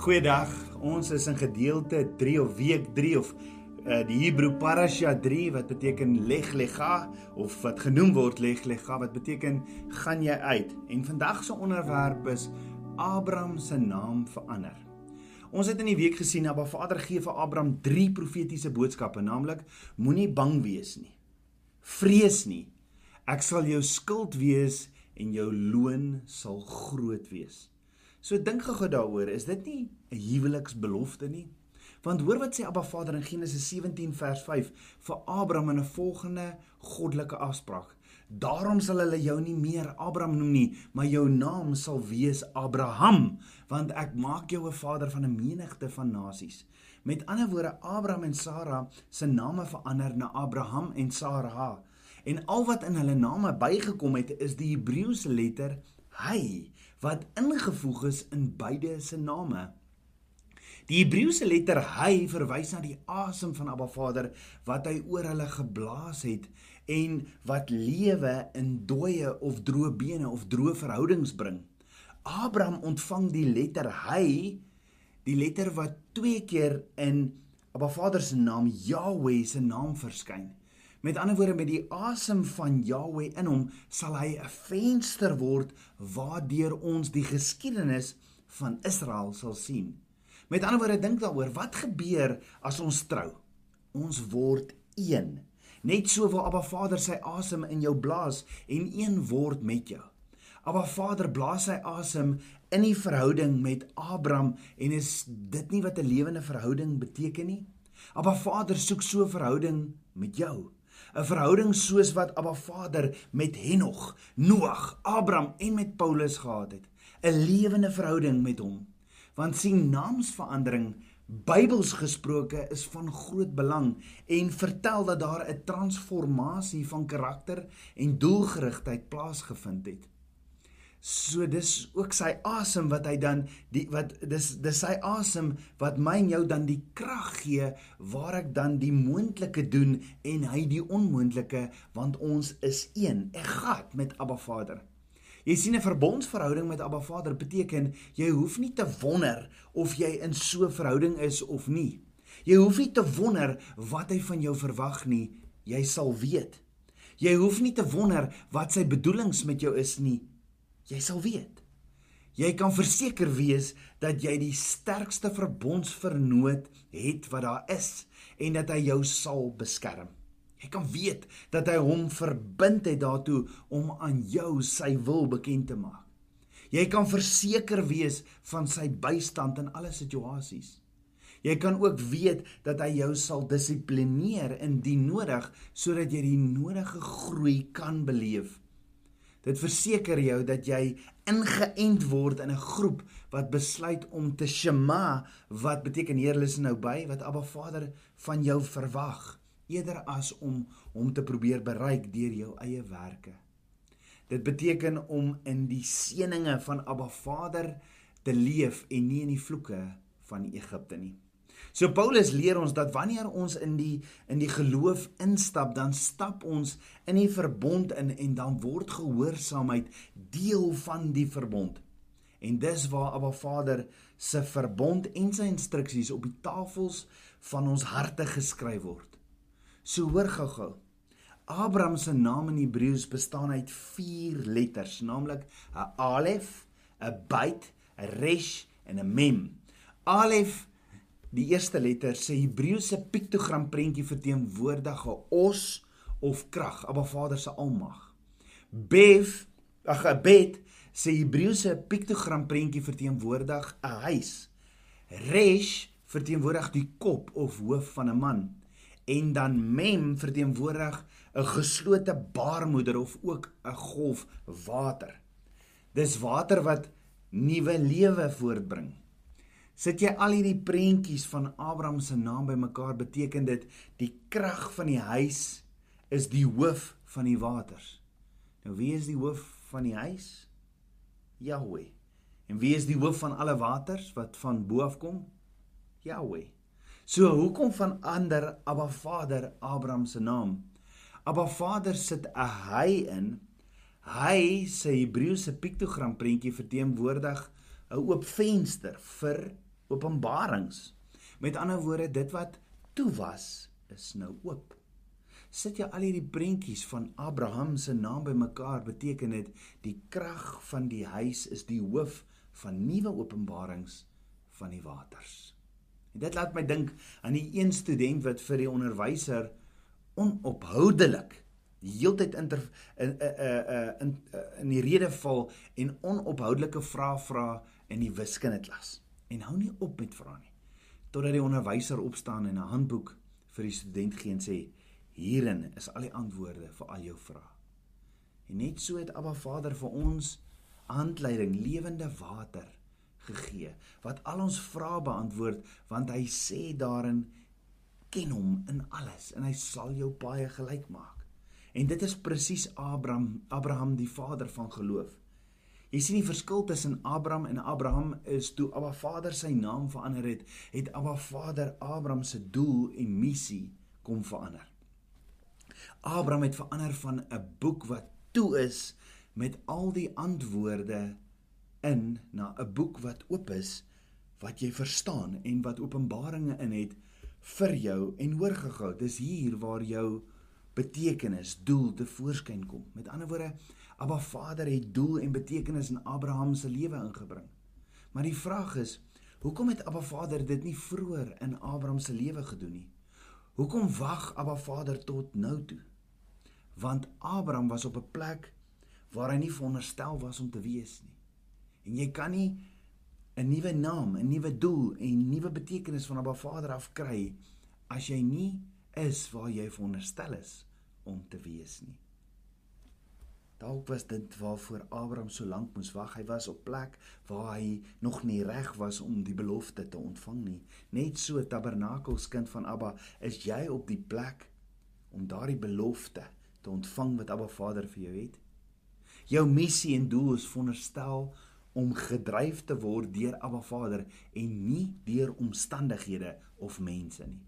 Goeiedag. Ons is in gedeelte 3 of week 3 of uh, die Hebreë parasha 3 wat beteken leg lega of wat genoem word leg lega wat beteken gaan jy uit. En vandag se onderwerp is Abraham se naam verander. Ons het in die week gesien dat Vader gee vir Abraham drie profetiese boodskappe, naamlik moenie bang wees nie. Vrees nie. Ek sal jou skild wees en jou loon sal groot wees. So dink gou daaroor, is dit nie 'n huweliksbelofte nie? Want hoor wat sê Abba Vader in Genesis 17 vers 5 vir Abraham in 'n volgende goddelike afspraak. Daarom sal hulle jou nie meer Abraham noem nie, maar jou naam sal wees Abraham, want ek maak jou 'n vader van 'n menigte van nasies. Met ander woorde, Abraham en Sara se name verander na Abraham en Sara. En al wat in hulle name bygekom het, is die Hebreëse letter hy wat ingevoeg is in beide se name. Die Hebreëse letter hy verwys na die asem van Abba Vader wat hy oor hulle geblaas het en wat lewe in dooie of droë bene of droë verhoudings bring. Abraham ontvang die letter hy, die letter wat twee keer in Abba Vader se naam Yahweh se naam verskyn. Met ander woorde met die asem van Yahweh in hom sal hy 'n venster word waardeur ons die geskiedenis van Israel sal sien. Met ander woorde dink daaroor wat gebeur as ons trou? Ons word een. Net so wil Abba Vader sy asem in jou blaas en een word met jou. Abba Vader blaas sy asem in die verhouding met Abraham en is dit nie wat 'n lewende verhouding beteken nie? Abba Vader soek so 'n verhouding met jou. 'n verhouding soos wat Abba Vader met Henog, Noag, Abraham en met Paulus gehad het. 'n Lewende verhouding met hom. Want sien naamsverandering Bybels gesproke is van groot belang en vertel dat daar 'n transformasie van karakter en doelgerigtheid plaasgevind het. So dis ook sy asem wat hy dan die wat dis dis sy asem wat my en jou dan die krag gee waar ek dan die moontlike doen en hy die onmoontlike want ons is een. Ek gat met Abba Vader. Jy sien 'n verbondsverhouding met Abba Vader beteken jy hoef nie te wonder of jy in so 'n verhouding is of nie. Jy hoef nie te wonder wat hy van jou verwag nie. Jy sal weet. Jy hoef nie te wonder wat sy bedoelings met jou is nie jy sal weet. Jy kan verseker wees dat jy die sterkste verbondsvernoot het wat daar is en dat hy jou sal beskerm. Jy kan weet dat hy hom verbind het daartoe om aan jou sy wil bekend te maak. Jy kan verseker wees van sy bystand in alle situasies. Jy kan ook weet dat hy jou sal dissiplineer indien nodig sodat jy die nodige groei kan beleef Dit verseker jou dat jy ingeënt word in 'n groep wat besluit om te shema wat beteken Heer luister nou by wat Abba Vader van jou verwag eerder as om hom te probeer bereik deur jou eie werke. Dit beteken om in die seënings van Abba Vader te leef en nie in die vloeke van Egipte nie. So Paulus leer ons dat wanneer ons in die in die geloof instap, dan stap ons in die verbond in en dan word gehoorsaamheid deel van die verbond. En dis waar Abba Vader se verbond en sy instruksies op die tafels van ons harte geskryf word. So hoor gou-gou. Abraham se naam in Hebreëus bestaan uit 4 letters, naamlik 'n alef, 'n byt, 'n resh en 'n mem. Alef Die eerste letter se Hebreëse piktogram prentjie verteenwoordig 'n os of krag, Abba Vader se almag. Bev, ag 'n bed se Hebreëse piktogram prentjie verteenwoordig 'n huis. Resh verteenwoordig die kop of hoof van 'n man en dan mem verteenwoordig 'n geslote baarmoeder of ook 'n golf water. Dis water wat nuwe lewe voortbring. Sit jy al hierdie prentjies van Abraham se naam bymekaar beteken dit die krag van die huis is die hoof van die waters. Nou wie is die hoof van die huis? Yahweh. En wie is die hoof van alle waters wat van bo af kom? Yahweh. So hoekom van ander Abba Vader Abraham se naam? Abba Vader sit 'n hy in. Hy se Hebreëse piktogram prentjie verteenwoordig 'n oop venster vir openbarings. Met ander woorde, dit wat toe was, is nou oop. Sit jy al hierdie prentjies van Abraham se naam bymekaar, beteken dit die krag van die huis is die hoof van nuwe openbarings van die waters. En dit laat my dink aan die een student wat vir die onderwyser onophoudelik die heeltyd in in in in in die rede val en onophoudelike vrae vra in die wiskunde klas. En hou nie op met vra nie. Totdat die onderwyser opstaan en 'n handboek vir die student gee en sê: "Hierin is al die antwoorde vir al jou vrae." En net so het Abba Vader vir ons handleiding lewende water gegee wat al ons vrae beantwoord want hy sê daarin ken hom in alles en hy sal jou baie gelyk maak. En dit is presies Abraham, Abraham die vader van geloof. Jy sien die verskil tussen Abraham en Abraham is toe Abba Vader sy naam verander het, het Abba Vader Abraham se doel en missie kom verander. Abraham het verander van 'n boek wat toe is met al die antwoorde in na 'n boek wat oop is wat jy verstaan en wat openbaringe in het vir jou en hoor gehou. Dis hier waar jou betekenis, doel te voorskyn kom. Met ander woorde, Abba Vader het doel en betekenis in Abraham se lewe ingebring. Maar die vraag is, hoekom het Abba Vader dit nie vroeër in Abraham se lewe gedoen nie? Hoekom wag Abba Vader tot nou toe? Want Abraham was op 'n plek waar hy nie veronderstel was om te wees nie. En jy kan nie 'n nuwe naam, 'n nuwe doel en 'n nuwe betekenis van Abba Vader af kry as jy nie is waar jy veronderstel is om te wees nie. Dalk was dit waarvoor Abraham so lank moes wag. Hy was op plek waar hy nog nie reg was om die belofte te ontvang nie. Net so tabernakelskind van Abba, is jy op die plek om daardie belofte te ontvang wat Abba Vader vir jou het. Jou missie en doel is veronderstel om gedryf te word deur Abba Vader en nie deur omstandighede of mense nie.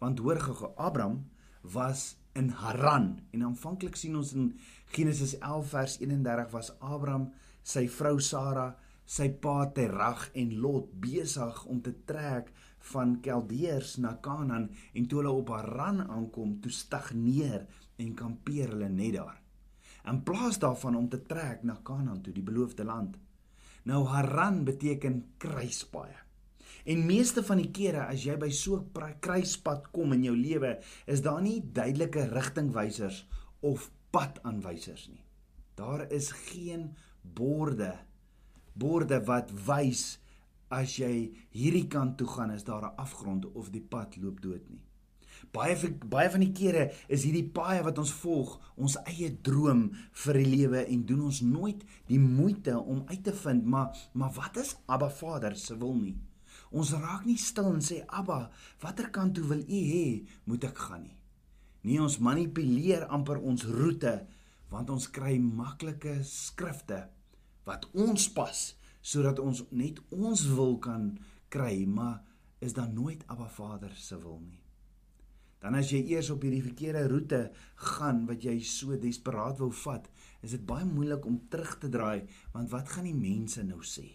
Want hoor gou, Abraham was in Haran en aanvanklik sien ons in Genesis 11 vers 31 was Abraham, sy vrou Sara, sy pa Terag en Lot besig om te trek van Keldeers na Kanaan en toe hulle op Haran aankom, toe stagneer en kampeer hulle net daar. In plaas daarvan om te trek na Kanaan toe, die beloofde land. Nou Haran beteken kruispaaie. En meeste van die kere as jy by so 'n kruispunt kom in jou lewe, is daar nie duidelike rigtingwysers of padaanwysers nie. Daar is geen borde borde wat wys as jy hierdie kant toe gaan is daar 'n afgrond of die pad loop dood nie. Baie baie van die kere is hierdie paaie wat ons volg ons eie droom vir die lewe en doen ons nooit die moeite om uit te vind maar maar wat is Abba Vader se wil nie? Ons raak nie stil en sê Abba, watter kant toe wil U hê moet ek gaan nie. Nee, ons manipuleer amper ons roete want ons kry maklike skrifte wat ons pas sodat ons net ons wil kan kry, maar is dan nooit Abba Vader se wil nie. Dan as jy eers op hierdie verkeerde roete gaan wat jy so desperaat wou vat, is dit baie moeilik om terug te draai want wat gaan die mense nou sê?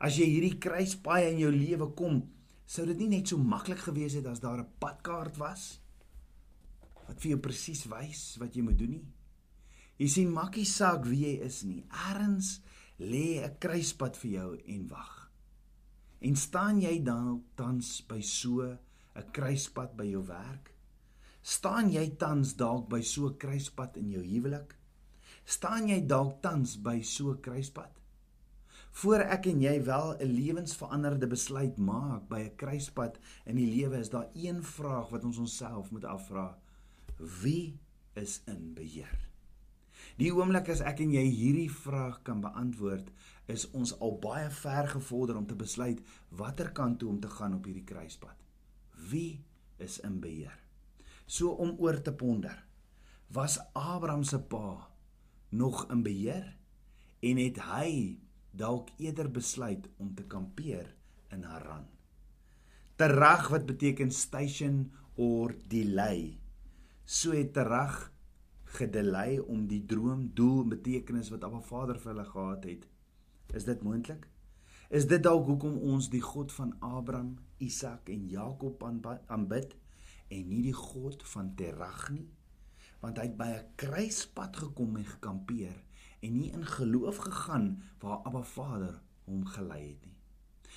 As jy hierdie kruispaai in jou lewe kom, sou dit nie net so maklik gewees het as daar 'n padkaart was wat vir jou presies wys wat jy moet doen nie. Jy sien makkie saak wie jy is nie. Erns lê 'n kruispad vir jou en wag. En staan jy dan tans by so 'n kruispad by jou werk? Staan jy tans dalk by so 'n kruispad in jou huwelik? Staan jy dalk tans by so 'n kruispad? Voor ek en jy wel 'n lewensveranderde besluit maak by 'n kruispunt in die lewe, is daar een vraag wat ons onsself moet afvra. Wie is in beheer? Die oomblik as ek en jy hierdie vraag kan beantwoord, is ons al baie ver gevorder om te besluit watter kant toe om te gaan op hierdie kruispunt. Wie is in beheer? So om oor te ponder. Was Abraham se pa nog in beheer en het hy dalk eerder besluit om te kampeer in Haran. Terag wat beteken station or delay. So het terag gedelay om die droom, doel, betekenis wat Abba Vader vir hulle gehad het. Is dit moontlik? Is dit dalk hoekom ons die God van Abraham, Isak en Jakob aanbid en nie die God van Terach nie? Want hy het by 'n kruispad gekom en gekampeer en nie in geloof gegaan waar Abba Vader hom gelei het nie.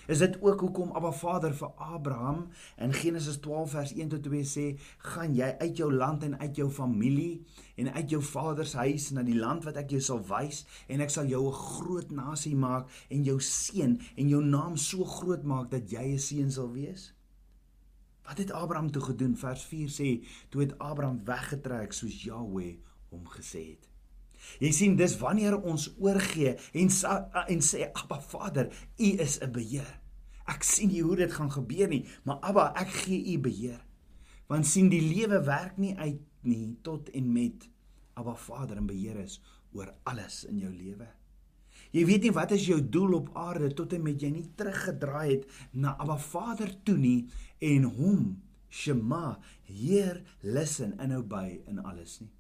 Is dit ook hoekom Abba Vader vir Abraham in Genesis 12 vers 1 tot 2 sê, "Gaan jy uit jou land en uit jou familie en uit jou vader se huis na die land wat ek jou sal wys en ek sal jou 'n groot nasie maak en jou seën en jou naam so groot maak dat jy 'n seën sal wees?" Wat het Abraham toe gedoen? Vers 4 sê, "Toe het Abraham weggetrek soos Jahweh hom gesê het." Jy sien dis wanneer ons oorgee en en sê Abba Vader, U is 'n beheer. Ek sien nie hoe dit gaan gebeur nie, maar Abba, ek gee U beheer. Want sien die lewe werk nie uit nie tot en met Abba Vader in beheer is oor alles in jou lewe. Jy weet nie wat is jou doel op aarde tot en met jy nie teruggedraai het na Abba Vader toe nie en hom Shema, Heer, listen en obey in alles nie.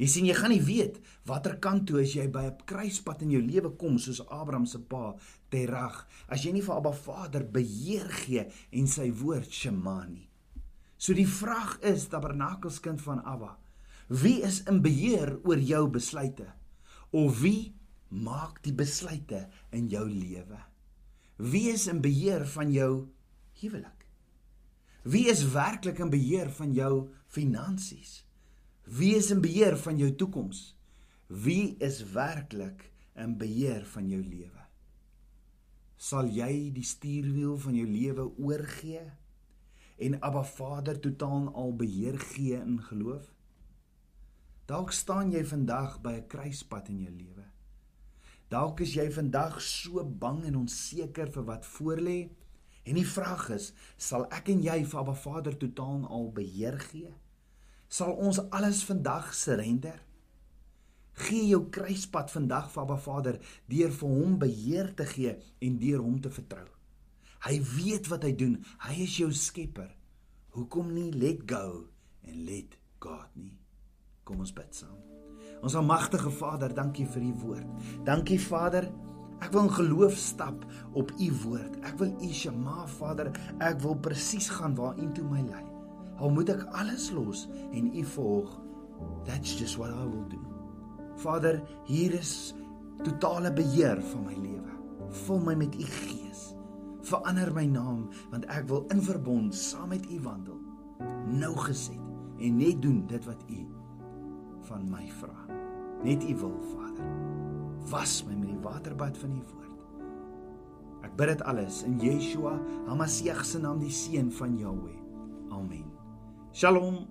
Jy sien jy gaan nie weet watter kant toe as jy by 'n kruispunt in jou lewe kom soos Abraham se pa Terach as jy nie vir Abba Vader beheer gee en sy woord Shema nie. So die vraag is tabernakelskind van Abba, wie is in beheer oor jou besluite? Of wie maak die besluite in jou lewe? Wie is in beheer van jou huwelik? Wie is werklik in beheer van jou finansies? Wie is in beheer van jou toekoms? Wie is werklik in beheer van jou lewe? Sal jy die stuurwiel van jou lewe oorgee en Abba Vader totaal al beheer gee in geloof? Dalk staan jy vandag by 'n kruispunt in jou lewe. Dalk is jy vandag so bang en onseker vir wat voorlê en die vraag is, sal ek en jy vir Abba Vader totaal al beheer gee? Sal ons alles vandag surrender. Gee jou kruispad vandag vir Abba Vader deur vir hom beheer te gee en deur hom te vertrou. Hy weet wat hy doen. Hy is jou skepper. Hoekom nie let go en let God nie? Kom ons bid saam. Ons almagtige Vader, dankie vir u woord. Dankie Vader. Ek wil in geloof stap op u woord. Ek wil u Shema Vader, ek wil presies gaan waar u toe my lei. Al moet ek alles los en U volg. That's just what I will do. Vader, hier is totale beheer van my lewe. Vul my met U Gees. Verander my naam want ek wil in verbond saam met U wandel. Nou geset en net doen dit wat U van my vra. Net U wil, Vader. Was my met die waterbad van U woord. Ek bid dit alles in Yeshua, Hamasieg se naam, die seun van Jahweh. Amen. Shalom